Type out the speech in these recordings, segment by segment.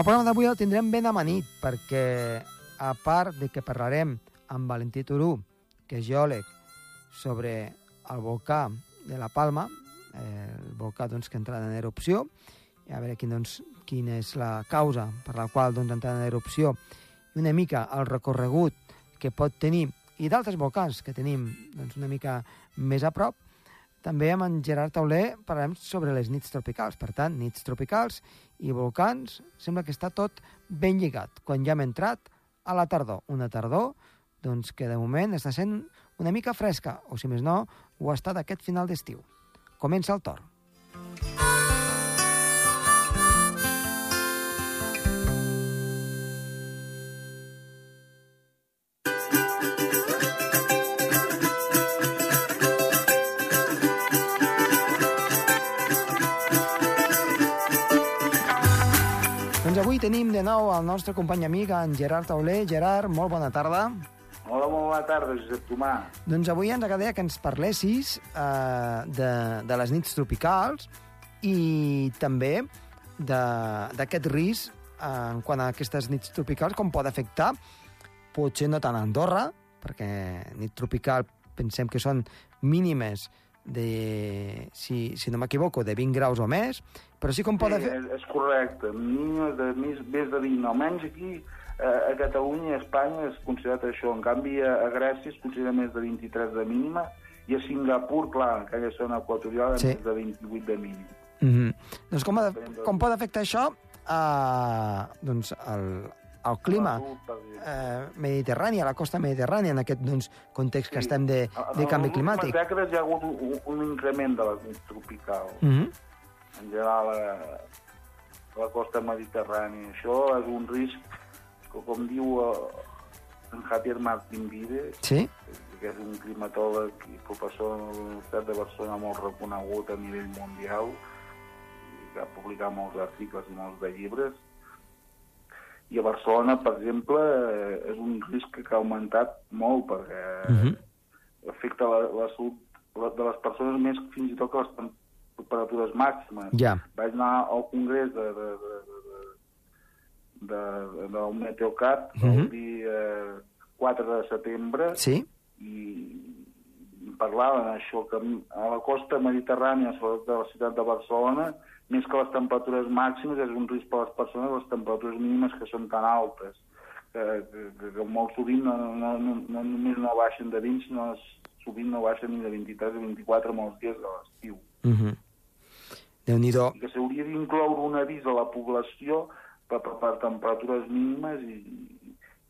El programa d'avui el tindrem ben amanit, perquè a part de que parlarem amb Valentí Turú, que és geòleg, sobre el volcà de la Palma, eh, el volcà doncs, que ha entrat en erupció, i a veure quin, doncs, quina és la causa per la qual doncs, ha entrat en erupció, i una mica el recorregut que pot tenir, i d'altres volcans que tenim doncs, una mica més a prop, també amb en Gerard Tauler parlarem sobre les nits tropicals. Per tant, nits tropicals i volcans, sembla que està tot ben lligat. Quan ja hem entrat a la tardor, una tardor doncs, que de moment està sent una mica fresca, o si més no, ho ha estat aquest final d'estiu. Comença el torn. Tenim de nou el nostre company amic, en Gerard Tauler. Gerard, molt bona tarda. Hola, molt bona tarda, Josep Tomà. Doncs avui ens agradaria que ens parlessis eh, de, de les nits tropicals i també de- d'aquest risc eh, en quant a aquestes nits tropicals, com pot afectar, potser no tant a Andorra, perquè nit tropical pensem que són mínimes de, si, si no m'equivoco, de 20 graus o més, però sí com Sí, afectar... és, és correcte. Mínimes de més, més de 20, almenys aquí eh, a Catalunya i a Espanya és considerat això. En canvi, a, Grècia es considera més de 23 de mínima i a Singapur, clar, en aquella zona equatorial, Sí. més de 28 de mínim. Mm -hmm. Doncs com, ha, com pot afectar això a, doncs, el, el clima La eh, mediterrani, a la costa mediterrània, en aquest doncs, context que Sí. estem de, En de canvi les climàtic. últimes dècades hi ha hagut un, un increment de les nits tropicals. Mm -hmm. En general a la costa mediterrània. Això és un risc que, com diu eh, en Javier Martín Vide, Sí? que és un climatòleg i professor de la Universitat de Barcelona molt reconegut a nivell mundial, i que ha publicat molts articles i molts de llibres. I a Barcelona, per exemple, eh, és un risc que ha augmentat molt perquè Mhm. afecta la, la salut de les persones més fins i tot que les temperatures màximes. Ja. Vaig anar al congrés de, de, de, de, de, de, del Meteocat Mhm. el dia 4 de setembre Sí? i parlaven això, que a la costa mediterrània, sobretot de la ciutat de Barcelona, més que les temperatures màximes, és un risc per a les persones les temperatures mínimes que són tan altes, que, que, que, molt sovint no, no, no, no només no baixen de 20, sinó sovint no baixen ni de 23 o 24 molts dies de l'estiu. Mm -hmm. Déu-n'hi-do. I que s'hauria d'incloure un avís a la població per, per, per temperatures mínimes i,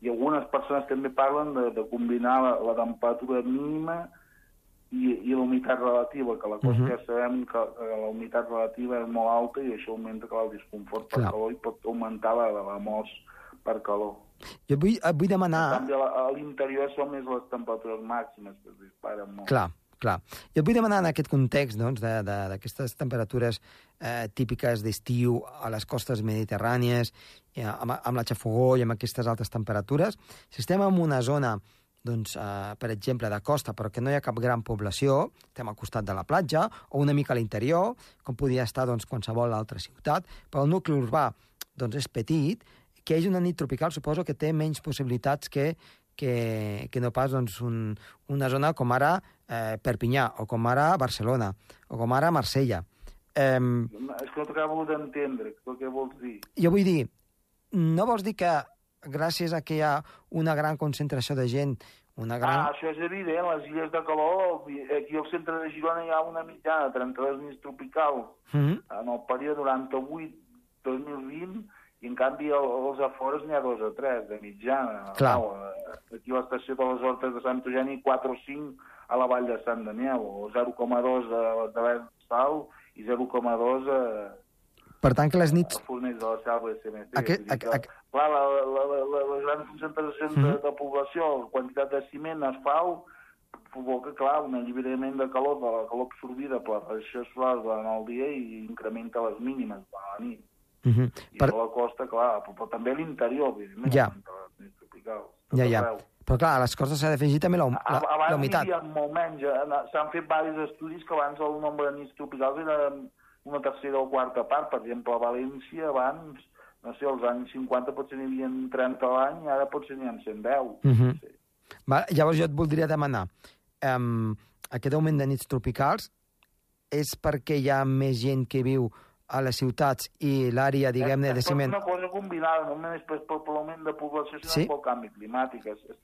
i algunes persones també parlen de, de combinar la, la temperatura mínima i, i la humitat relativa, que la cosa Mhm. uh -huh. que sabem que, que la humitat relativa és molt alta i això augmenta clar, el disconfort per Clar. calor i pot augmentar la, la mort per calor. Jo vull, vull En demanar... canvi, a la- a l'interior són més les temperatures màximes que es disparen molt. Clar, clar. Jo et vull demanar en aquest context doncs, d'aquestes temperatures eh, típiques d'estiu a les costes mediterrànies, eh, amb, amb la xafogó i amb aquestes altes temperatures, si estem en una zona doncs, eh, per exemple, de costa, però que no hi ha cap gran població, estem al costat de la platja, o una mica a l'interior, com podria estar doncs, qualsevol altra ciutat, però el nucli urbà doncs, és petit, que hi hagi una nit tropical suposo que té menys possibilitats que, que, que no pas doncs, un, una zona com ara eh, Perpinyà, o com ara Barcelona, o com ara Marsella. Eh, És que no t'acabo d'entendre què, què vols dir. jo vull dir, no vols dir que gràcies a que hi ha una gran concentració de gent, una gran... Ah, això és evident, les illes de calor, aquí al centre de Girona hi ha una mitjana de 32 nits tropicals Mm -hmm. en el període 98-2020 i en canvi al- als afores n'hi ha dos o tres de mitjana. Clar. No, eh, aquí a l'estació de les Hortes de Sant Eugeni 4 o 5 a la vall de Sant Daniel, o 0,2 a de Sal i 0,2 a, Per tant, que les nits... a Fornells de la Selva i CMC. Aquest- que, Clar, la, la, la, la, les grans concentracions de, Mhm. de població, la quantitat de ciment, asfalt, provoca, clar, un alliberament de calor, de la calor absorbida per la radiació solar durant el dia i incrementa les mínimes durant la nit. Mm -hmm. I per... a la costa, clar, però, però també a l'interior, evidentment, Ja. tot Ja, ja. arreu. Però clar, a les costes s'ha d'afegir també la, la, Abans la humitat. havia molt menys. eh, S'han fet diversos estudis que abans el nombre de nits tropicals era una tercera o quarta part. Per exemple, a València abans no sé, als anys 50 potser n'hi havia 30 a l'any i ara potser n'hi ha 110. Mhm. no sé. Va, llavors jo et voldria demanar, um, aquest augment de nits tropicals és perquè hi ha més gent que viu a les ciutats i l'àrea, diguem-ne, és, de és ciment... una cosa combinada, no només per, per, l'augment de població, sinó Sí. pel canvi climàtic. És, és,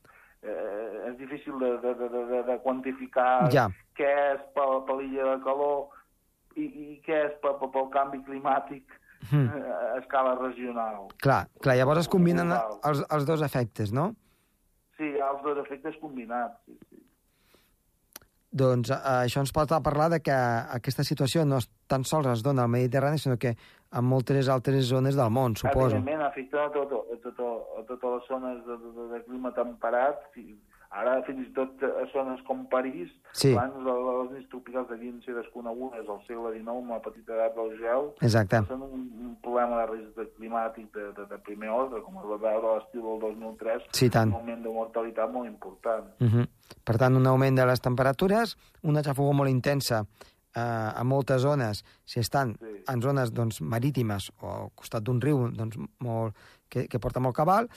eh, és difícil de, de, de, de, de quantificar Ja. què és per, per l'illa de calor i, i què és per, per, pel canvi climàtic Mm. eh, a escala regional. Clar, clar, llavors es combinen els, els dos efectes, no? Sí, els dos efectes combinats. Sí, sí. Doncs eh, això ens pot parlar de que aquesta situació no tan sols es dona al Mediterrani, sinó que en moltes altres zones del món, suposo. Evidentment, afecta a, tot, a, tot, a totes les zones de, de, de clima temperat, ara fins i tot a zones com París, Sí. abans de les nits tropicals devien ser desconegudes al segle XIX amb la petita edat del gel, Exacte. són un, un problema de risc de climàtic de, de, de primer ordre, com es va veure a l'estiu del 2003, Sí, tant. un augment de mortalitat molt important. Uh -huh. Per tant, un augment de les temperatures, una xafogó molt intensa eh, a moltes zones, si estan Sí. en zones doncs, marítimes o al costat d'un riu doncs, molt, que, que porta molt cabal,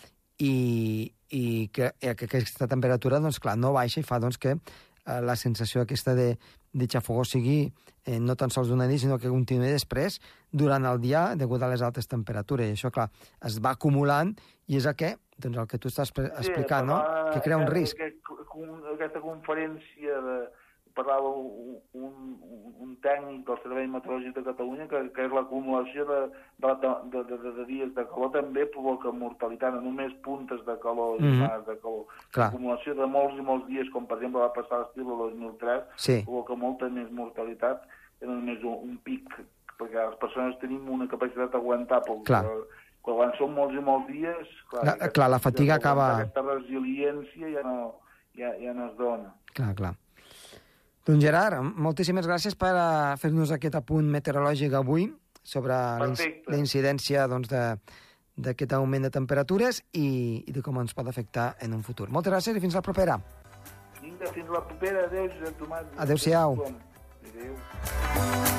i, i que, que aquesta temperatura, doncs, clar, no baixa i fa doncs, que eh, la sensació aquesta de, de xafogó sigui eh, no tan sols d'una nit, sinó que continuï després durant el dia degut a les altes temperatures. I això, clar, es va acumulant i és el que, doncs, el que tu estàs explicant, no? parlava Que crea un risc. Un, aquesta conferència de, parlava un, un, un tècnic del Servei Meteorològic de Catalunya que, que és l'acumulació de, de, de, de, de, de dies de calor també provoca mortalitat, no només puntes de calor i mm de calor. L'acumulació de molts i molts dies, com per exemple va passar l'estiu del 2003, Sí. provoca molta més mortalitat que no només un, un pic, perquè les persones tenim una capacitat d'aguantar, però Clar. quan, quan són molts i molts dies... Clar, La- clar, la fatiga acaba- Aquesta resiliència ja no, ja, ja no es dona. Clar, clar. Doncs Gerard, moltíssimes gràcies per a fer-nos aquest apunt meteorològic avui sobre la incidència doncs, de- d'aquest augment de temperatures i, i de com ens pot afectar en un futur. Moltes gràcies i fins la propera. Vinga, fins la propera. Adéu, Josep Tomàs. Adéu-siau. Adéu.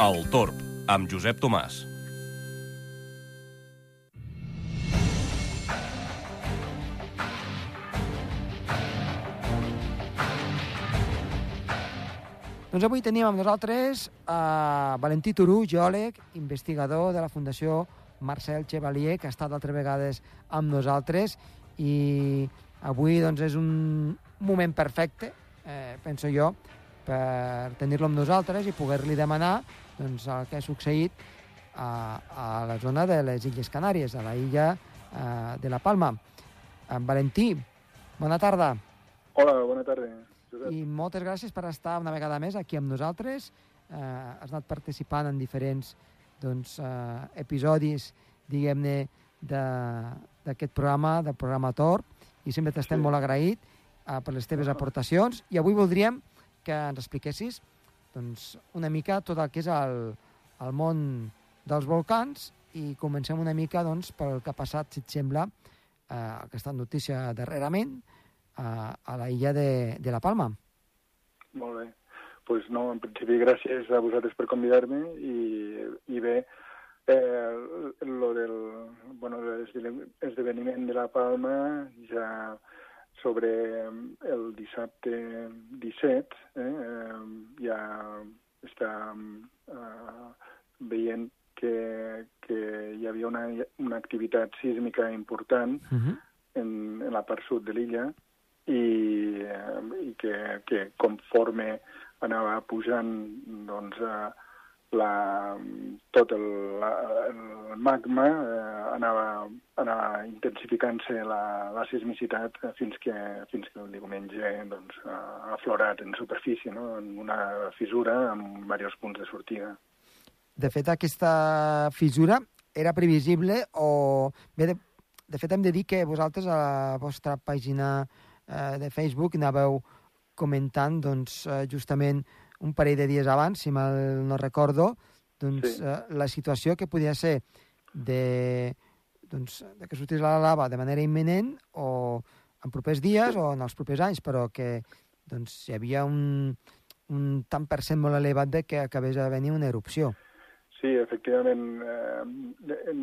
El Torb, amb Josep Tomàs. Doncs avui tenim amb nosaltres a Valentí Turú, geòleg, investigador de la Fundació Marcel Chevalier, que ha estat altres vegades amb nosaltres i avui doncs, és un moment perfecte, eh, penso jo, per tenir-lo amb nosaltres i poder-li demanar doncs, el que ha succeït a, a la zona de les Illes Canàries, a la illa eh, de la Palma. En Valentí, bona tarda. Hola, bona tarda. Josep. I moltes gràcies per estar una vegada més aquí amb nosaltres. Eh, has anat participant en diferents doncs, eh, episodis, diguem-ne, de- d'aquest programa, del programa Tor, i sempre t'estem Sí. molt agraït eh, per les teves aportacions. I avui voldríem que ens expliquessis doncs, una mica tot el que és el, el món dels volcans i comencem una mica doncs, pel que ha passat, si et sembla, eh, aquesta notícia darrerament, a, a la illa de, de la Palma. Molt bé. pues no, en principi gràcies a vosaltres per convidar-me i, i bé, eh, lo del bueno, l'esdeveniment de la Palma ja sobre el dissabte 17 eh, eh, ja està eh, veient que, que hi havia una, una activitat sísmica important Uh -huh. en, en la part sud de l'illa i, eh, i que, que conforme anava pujant doncs, eh, la, tot el, el magma eh, anava, anava intensificant-se la, la sismicitat fins que, fins que el diumenge doncs, ha aflorat en superfície, no? en una fissura amb diversos punts de sortida. De fet, aquesta fissura era previsible o... Bé, de, de fet, hem de dir que vosaltres a la vostra pàgina eh, de Facebook anàveu comentant doncs, eh, justament un parell de dies abans, si mal no recordo, doncs, Sí. eh, la situació que podia ser de doncs, de que sortís la lava de manera imminent o en propers dies o en els propers anys, però que doncs, hi havia un, un tant per cent molt elevat de que acabés de venir una erupció. Sí, efectivament. Eh,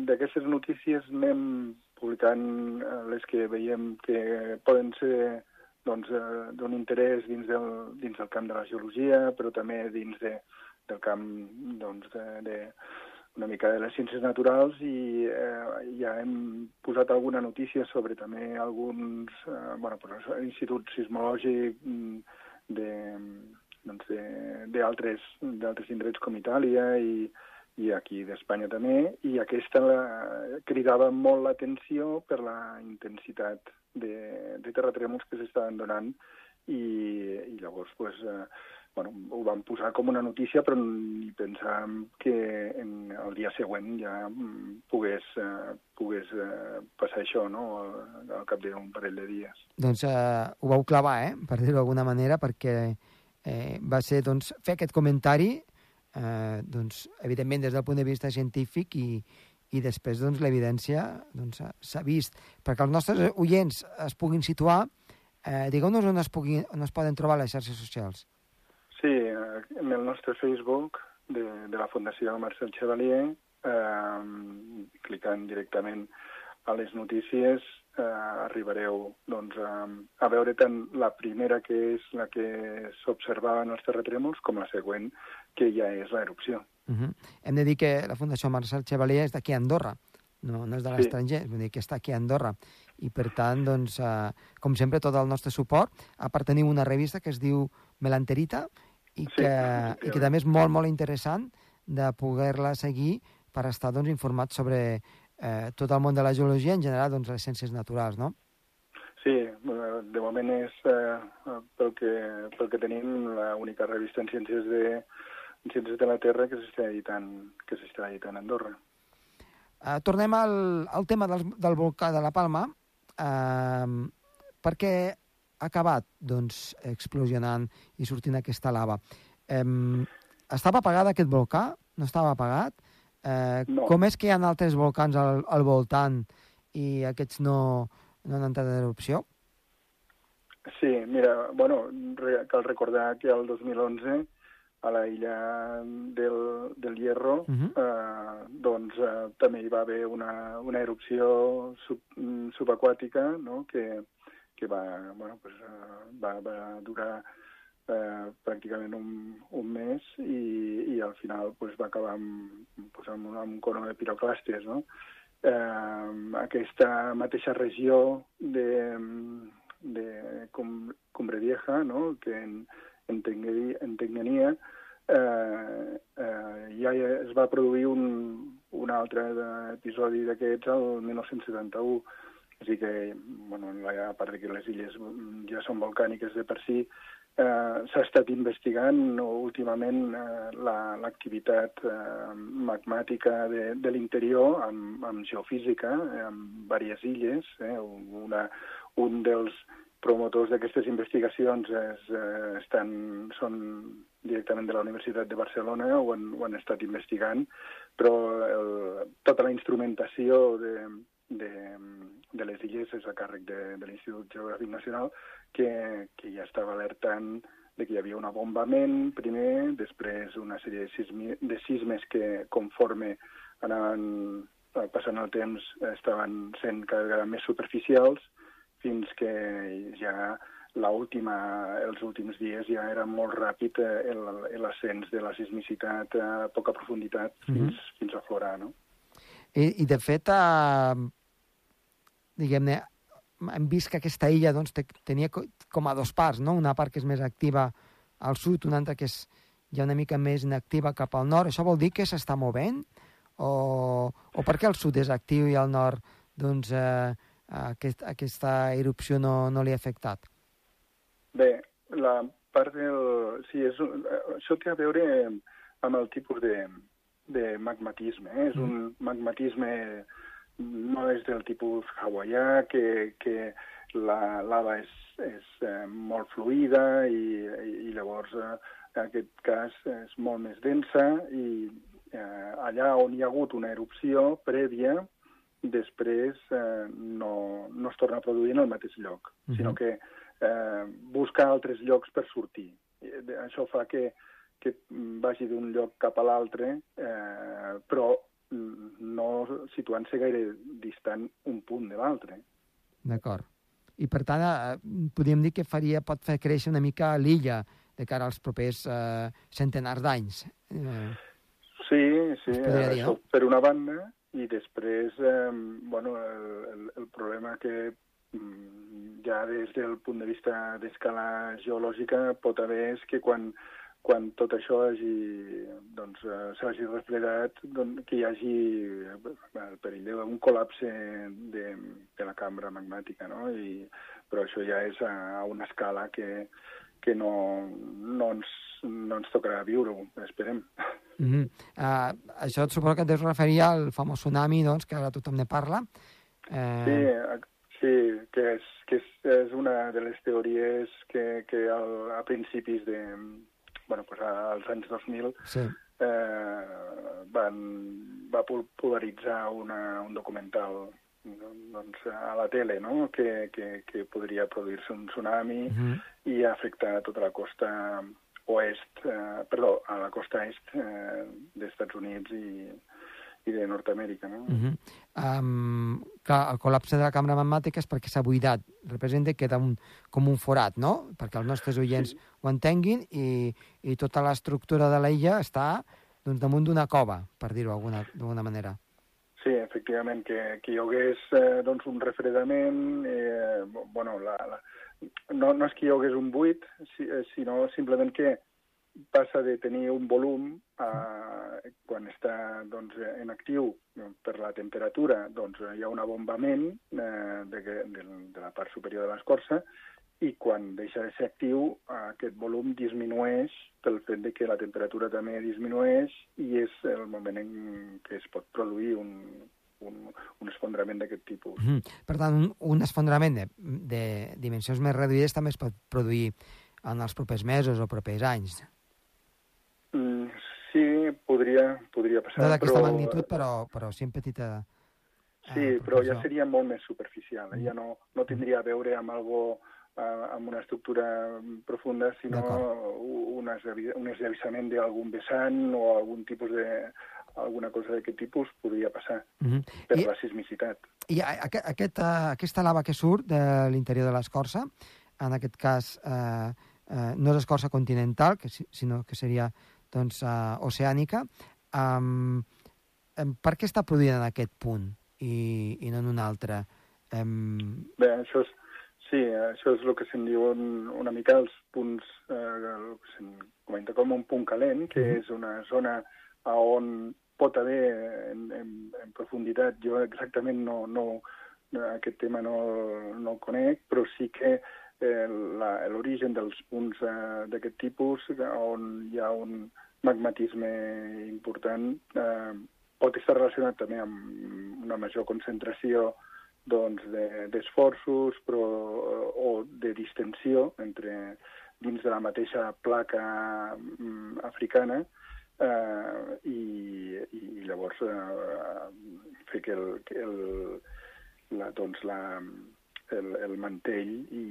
D'aquestes notícies anem publicant eh, les que veiem que poden ser doncs, eh, d'un interès dins del, dins del camp de la geologia, però també dins de, del camp doncs, de, de, una mica de les ciències naturals i eh, ja hem posat alguna notícia sobre també alguns eh, bueno, pues, instituts sismològics mm, de doncs d'altres d'altres indrets com Itàlia i, i aquí d'Espanya també, i aquesta la, cridava molt l'atenció per la intensitat de, de terratrèmols que s'estaven donant i, i llavors pues, eh, bueno, ho vam posar com una notícia, però ni pensàvem que en el dia següent ja mm, pogués, eh, pogués eh, passar això, no?, al, al cap d'un parell de dies. Doncs eh, ho vau clavar, eh?, per dir-ho d'alguna manera, perquè eh, va ser, doncs, fer aquest comentari, eh, doncs, evidentment des del punt de vista científic i, i després doncs, l'evidència doncs, s'ha doncs, vist. Perquè els nostres oients es puguin situar, eh, digueu-nos on, es puguin, on es poden trobar les xarxes socials. Sí, eh, en el nostre Facebook de, de la Fundació Marcel Chevalier, eh, clicant directament a les notícies, eh, arribareu doncs, a, a veure tant la primera, que és la que s'observava en els terratrèmols, com la següent, que ja és l'erupció. Uh -huh. Hem de dir que la Fundació Marcel Chevalier és d'aquí a Andorra, no, no és de l'estranger, sí. vull dir que està aquí a Andorra. I per tant, doncs, eh, com sempre, tot el nostre suport. A part tenim una revista que es diu Melanterita i que, sí, i que també és molt, molt interessant de poder-la seguir per estar doncs, informat sobre eh, tot el món de la geologia, en general doncs, les ciències naturals, no? Sí, de moment és, eh, pel, que, pel que tenim, l'única revista en ciències de, Ciències de la Terra que s'està editant, que s'està editant a Andorra. Uh, tornem al, al tema del, del volcà de la Palma, uh, perquè ha acabat doncs, explosionant i sortint aquesta lava. Um, estava apagat aquest volcà? No estava apagat? Uh, no. Com és que hi ha altres volcans al, al voltant i aquests no, no han entrat en erupció? Sí, mira, bueno, cal recordar que el 2011 a la illa del, del Hierro, uh -huh. eh, doncs eh, també hi va haver una, una erupció sub, subaquàtica no? que, que va, bueno, pues, uh, va, va durar eh, pràcticament un, un mes i, i al final pues, va acabar amb, pues, amb, un, amb un cono de piroclastes. No? Eh, aquesta mateixa regió de, de Cumbre Vieja, no? que en, en, Tengania, eh, eh, ja es va produir un, un altre episodi d'aquests el 1971. Així que, bueno, a part que les illes ja són volcàniques de per si, eh, s'ha estat investigant últimament eh, l'activitat la, eh, magmàtica de, de l'interior amb, amb geofísica, eh, amb diverses illes. Eh, una, un dels promotors d'aquestes investigacions és, eh, estan, són directament de la Universitat de Barcelona, ho han, ho han estat investigant, però el, tota la instrumentació de, de, de les illes és a càrrec de, de l'Institut Geogràfic Nacional, que, que ja estava alertant de que hi havia un abombament primer, després una sèrie de, sismi, de sismes que conforme anaven passant el temps estaven sent cada vegada més superficials, fins que ja l'última, els últims dies ja era molt ràpid eh, l'ascens de la sismicitat a poca profunditat fins, mm -hmm. fins a florar, no? I, i de fet, eh, diguem-ne, hem vist que aquesta illa doncs, te, tenia com a dos parts, no? Una part que és més activa al sud, una altra que és ja una mica més inactiva cap al nord. Això vol dir que s'està movent? O, o per què el sud és actiu i al nord doncs, eh, aquest, aquesta erupció no, no li ha afectat? Bé, la part del... Sí, és, això té a veure amb el tipus de, de magmatisme. Eh? És mm. un magmatisme no és del tipus hawaià, que, que la lava és, és eh, molt fluida i, i llavors eh, en aquest cas és molt més densa i eh, allà on hi ha hagut una erupció prèvia després eh, no, no es torna a produir en el mateix lloc, uh -huh. sinó que eh, busca altres llocs per sortir. I, això fa que, que vagi d'un lloc cap a l'altre, eh, però no situant-se gaire distant un punt de l'altre. D'acord. I per tant, eh, podríem dir que faria, pot fer créixer una mica l'illa de cara als propers eh, centenars d'anys. Eh, sí, sí, dir, això no? per una banda, i després, eh, bueno, el, el, problema que mm, ja des del punt de vista d'escala geològica pot haver és que quan, quan tot això hagi, doncs, eh, s'hagi refredat, doncs, que hi hagi el perill d'un col·lapse de, de la cambra magmàtica, no? I, però això ja és a, a una escala que, que no, no, ens, no ens tocarà viure-ho, esperem. Mm -hmm. uh, això et suposo que et deus referir al famós tsunami, doncs, que ara tothom ne parla. Eh... Sí, sí, que, és, que és, és una de les teories que, que al, a principis de... bueno, pues als anys 2000 sí. eh, van, va popularitzar una, un documental doncs, a la tele, no? que, que, que podria produir-se un tsunami uh -huh. i afectar tota la costa oest, eh, perdó, a la costa est eh, dels Estats Units i, i de Nord-Amèrica. No? Uh -huh. um, clar, el col·lapse de la cambra magmàtica és perquè s'ha buidat. Representa que queda un, com un forat, no? Perquè els nostres oients sí. ho entenguin i, i tota l'estructura de l'illa està doncs, damunt d'una cova, per dir-ho d'alguna manera. Sí, efectivament, que, que hi hagués eh, doncs, un refredament, eh, bueno, la, la, no, no és que hi hagués un buit, eh, sinó simplement que passa de tenir un volum a, quan està doncs, en actiu per la temperatura, doncs hi ha un abombament eh, de, de, de la part superior de l'escorça i quan deixa de ser actiu aquest volum disminueix pel fet de que la temperatura també disminueix i és el moment en què es pot produir un, un, un esfondrament d'aquest tipus. Mm -hmm. Per tant, un, un esfondrament de, de dimensions més reduïdes també es pot produir en els propers mesos o propers anys. Mm, sí, podria, podria passar. No d'aquesta però... magnitud, però, però sí en petita... Eh, sí, eh, però ja seria molt més superficial. Eh? Ja no, no tindria a veure amb algo eh, amb una estructura profunda, sinó un, un esllavissament d'algun vessant o algun tipus de alguna cosa d'aquest tipus podria passar mm -hmm. per I, la sismicitat. I aquest, aquest, uh, aquesta lava que surt de l'interior de l'escorça, en aquest cas eh, uh, no és escorça continental, que, sinó que seria doncs, uh, oceànica, um, um, per què està produïda en aquest punt i, i no en un altre? Um... Bé, això és, sí, això és el que se'n diuen una mica els punts, eh, se'n comenta com un punt calent, que mm -hmm. és una zona on pot haver en, en, en profunditat, jo exactament no, no, aquest tema no, no el conec, però sí que eh, l'origen dels punts eh, d'aquest tipus, on hi ha un magmatisme important, eh, pot estar relacionat també amb una major concentració doncs, de, però, o de distensió entre dins de la mateixa placa mm, africana, eh, i, i llavors eh, fer que, el, que el, la, doncs la, el, el mantell i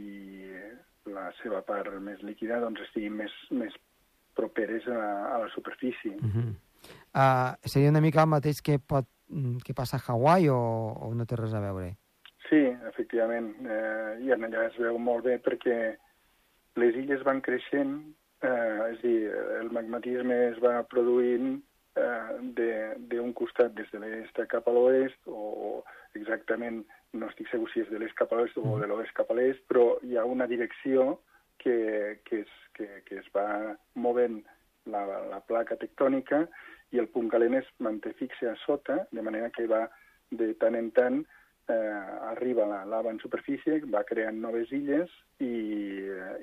la seva part més líquida doncs, estiguin més, més properes a, a la superfície. Uh -huh. uh, seria una mica el mateix que, pot, que passa a Hawaii o, o no té res a veure? Sí, efectivament. Eh, I allà es veu molt bé perquè les illes van creixent Eh, és a dir, el magmatisme es va produint eh, d'un costat des de l'est cap a l'oest, o exactament, no estic segur si és de l'est cap a l'oest o de l'oest cap a l'est, però hi ha una direcció que, que, es, que, que es va movent la, la placa tectònica i el punt calent es manté fixe a sota, de manera que va de tant en tant eh, arriba la lava en superfície, va creant noves illes i,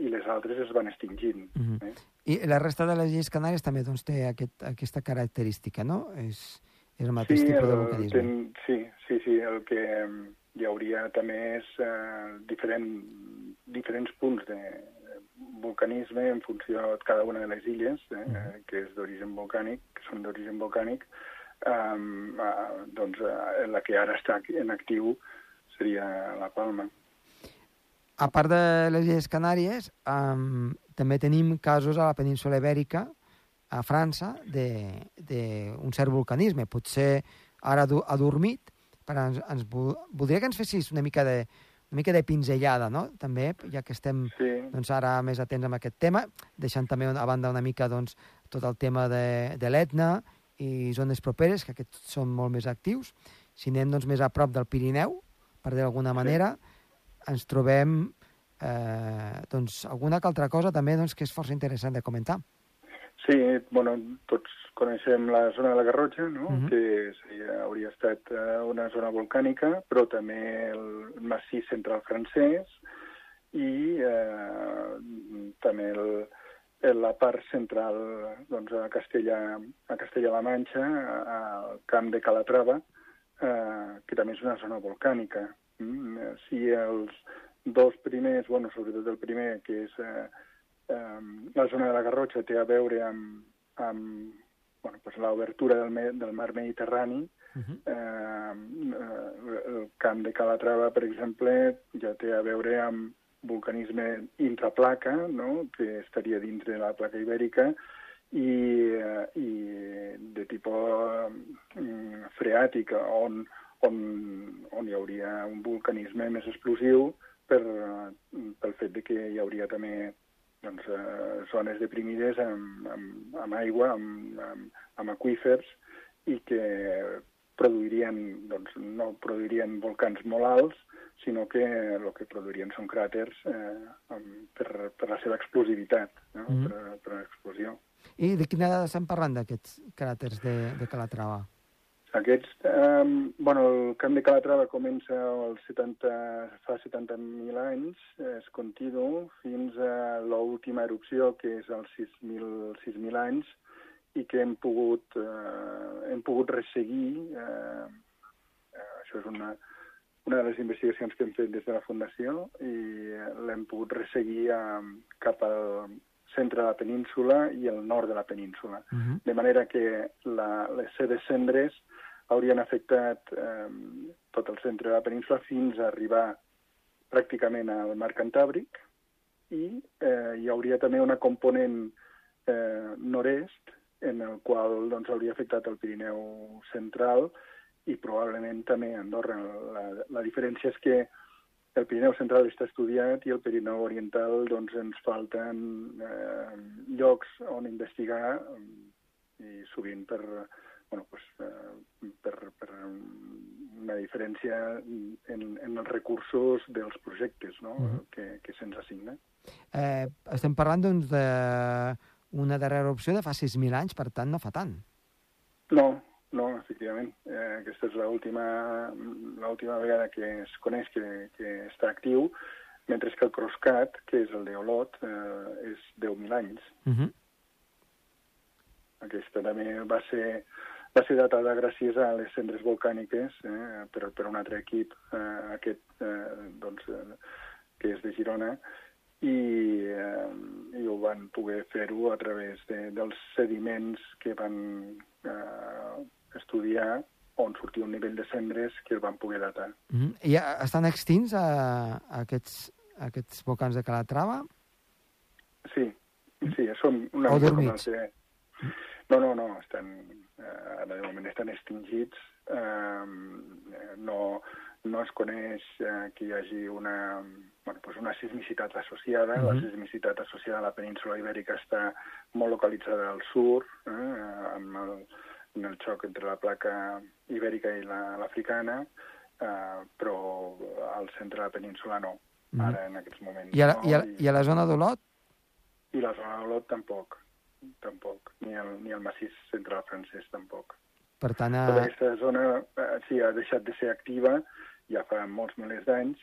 i les altres es van extingint. Mm -hmm. eh? I la resta de les illes Canàries també doncs, té aquest, aquesta característica, no? És, és el mateix sí, tipus de vulcanisme. Ten, sí, sí, sí. El que hi hauria també és eh, diferent, diferents punts de vulcanisme en funció de cada una de les illes, eh, mm -hmm. que és d'origen volcànic, que són d'origen volcànic, um, uh, doncs, uh, la que ara està en actiu seria la Palma. A part de les Illes Canàries, um, també tenim casos a la península Ibèrica, a França, d'un cert vulcanisme. Potser ara ha dormit, però ens, ens voldria que ens fessis una mica de, una mica de pinzellada, no? També, ja que estem sí. doncs, ara més atents amb aquest tema, deixant també a banda una mica doncs, tot el tema de, de l'Etna i zones properes, que aquests són molt més actius. Si anem doncs, més a prop del Pirineu, per dir d'alguna manera, ens trobem eh, doncs, alguna que altra cosa també doncs, que és força interessant de comentar. Sí, bueno, tots coneixem la zona de la Garrotxa, no? uh mhm. -huh. que seria, hauria estat eh, una zona volcànica, però també el massís central francès i eh, també el, la part central doncs, a Castella a Castella-La Manxa, al camp de Calatrava, eh, que també és una zona volcànica. Mm? Si els dos primers, bueno, sobretot el primer, que és eh, eh, la zona de la Garrotxa, té a veure amb, amb bueno, pues l'obertura del, del mar Mediterrani, uh -huh. eh, el camp de Calatrava, per exemple, ja té a veure amb vulcanisme intraplaca, no? que estaria dintre de la placa ibèrica, i, eh, i de tipus mm, freàtic, on, on, on hi hauria un vulcanisme més explosiu per, pel fet de que hi hauria també doncs, eh, zones deprimides amb, amb, amb aigua, amb, amb, amb aquífers, i que produirien, doncs, no produirien volcans molt alts, sinó que el que produirien són cràters eh, per, per la seva explosivitat, no? mm -hmm. per, per l'explosió. I de quina edat estem parlant d'aquests cràters de, de Calatrava? Aquests, eh, bueno, el camp de Calatrava comença el 70, fa 70.000 anys, és continu, fins a l'última erupció, que és als 6.000 anys, i que hem pogut, eh, hem pogut resseguir, eh, eh, això és una, una de les investigacions que hem fet des de la Fundació, i l'hem pogut resseguir eh, cap al centre de la península i el nord de la península. Uh -huh. De manera que la, les seves cendres haurien afectat eh, tot el centre de la península fins a arribar pràcticament al mar Cantàbric i eh, hi hauria també una component eh, nord-est en el qual doncs, hauria afectat el Pirineu central i probablement també Andorra. La, la diferència és que el Pirineu central està estudiat i el Pirineu oriental doncs, ens falten eh, llocs on investigar i sovint per, bueno, pues, eh, per, per una diferència en, en els recursos dels projectes no? Mm -hmm. que, que se'ns assigna. Eh, estem parlant doncs, d'una darrera opció de fa 6.000 anys, per tant no fa tant. No, no, efectivament. Eh, aquesta és l'última vegada que es coneix que, que està actiu, mentre que el Croscat, que és el d'Olot, eh, és 10.000 anys. Uh mhm. -huh. Aquesta també va ser, va ser datada gràcies a les cendres volcàniques eh, per, per un altre equip, eh, aquest, eh, doncs, eh, que és de Girona, i, eh, i ho van poder fer-ho a través de, dels sediments que van eh, estudiar on sortia un nivell de cendres que el van poder datar. Mm -hmm. I estan extints a, a aquests, a aquests volcans de Calatrava? Sí, sí, són una o dormits? De... No, no, no, estan, eh, ara de moment estan extingits. Eh, no, no es coneix eh, que hi hagi una, bueno, pues una sismicitat associada. Mm -hmm. La sismicitat associada a la península ibèrica està molt localitzada al sud, eh, amb el, en el xoc entre la placa ibèrica i l'africana, la, eh, però al centre de la península no, mm. ara en aquests moments. I a la, no? i a, i a la zona d'Olot? I la zona d'Olot tampoc, tampoc, ni el, ni el massís central francès tampoc. Per tant, a... Tota aquesta zona eh, sí, ha deixat de ser activa ja fa molts milers d'anys,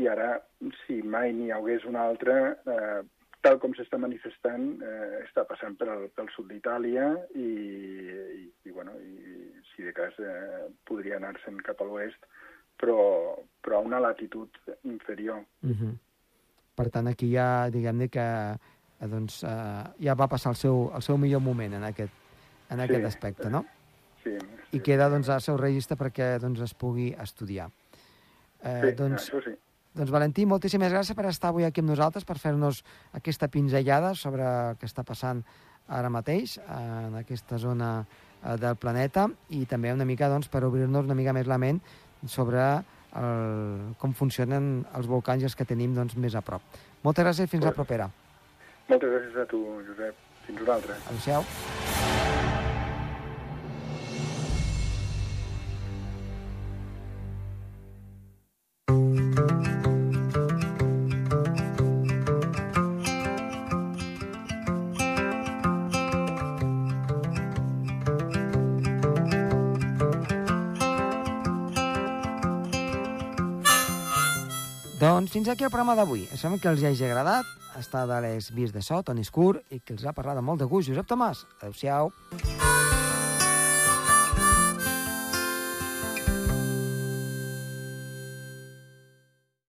i ara, si mai n'hi hagués una altra, eh, tal com s'està manifestant, eh, està passant per el, pel sud d'Itàlia i, i, i, bueno, i si de cas eh, podria anar-se'n cap a l'oest, però, però a una latitud inferior. Uh -huh. Per tant, aquí ja, diguem-ne que eh, doncs, eh, ja va passar el seu, el seu millor moment en aquest, en aquest sí. aspecte, no? sí, i queda doncs, al seu registre perquè doncs, es pugui estudiar. Eh, sí, doncs, això sí. Doncs, Valentí, moltíssimes gràcies per estar avui aquí amb nosaltres, per fer-nos aquesta pinzellada sobre el que està passant ara mateix en aquesta zona eh, del planeta i també una mica doncs, per obrir-nos una mica més la ment sobre el, com funcionen els volcans i els que tenim doncs, més a prop. Moltes gràcies i fins la propera. Moltes gràcies a tu, Josep. Fins una altra. Adéu-siau. Fins aquí el programa d'avui. Esperem que els hagi agradat. Està de les vies de so, Toni Escur, i que els ha parlat amb molt de gust, Josep Tomàs. Adéu-siau.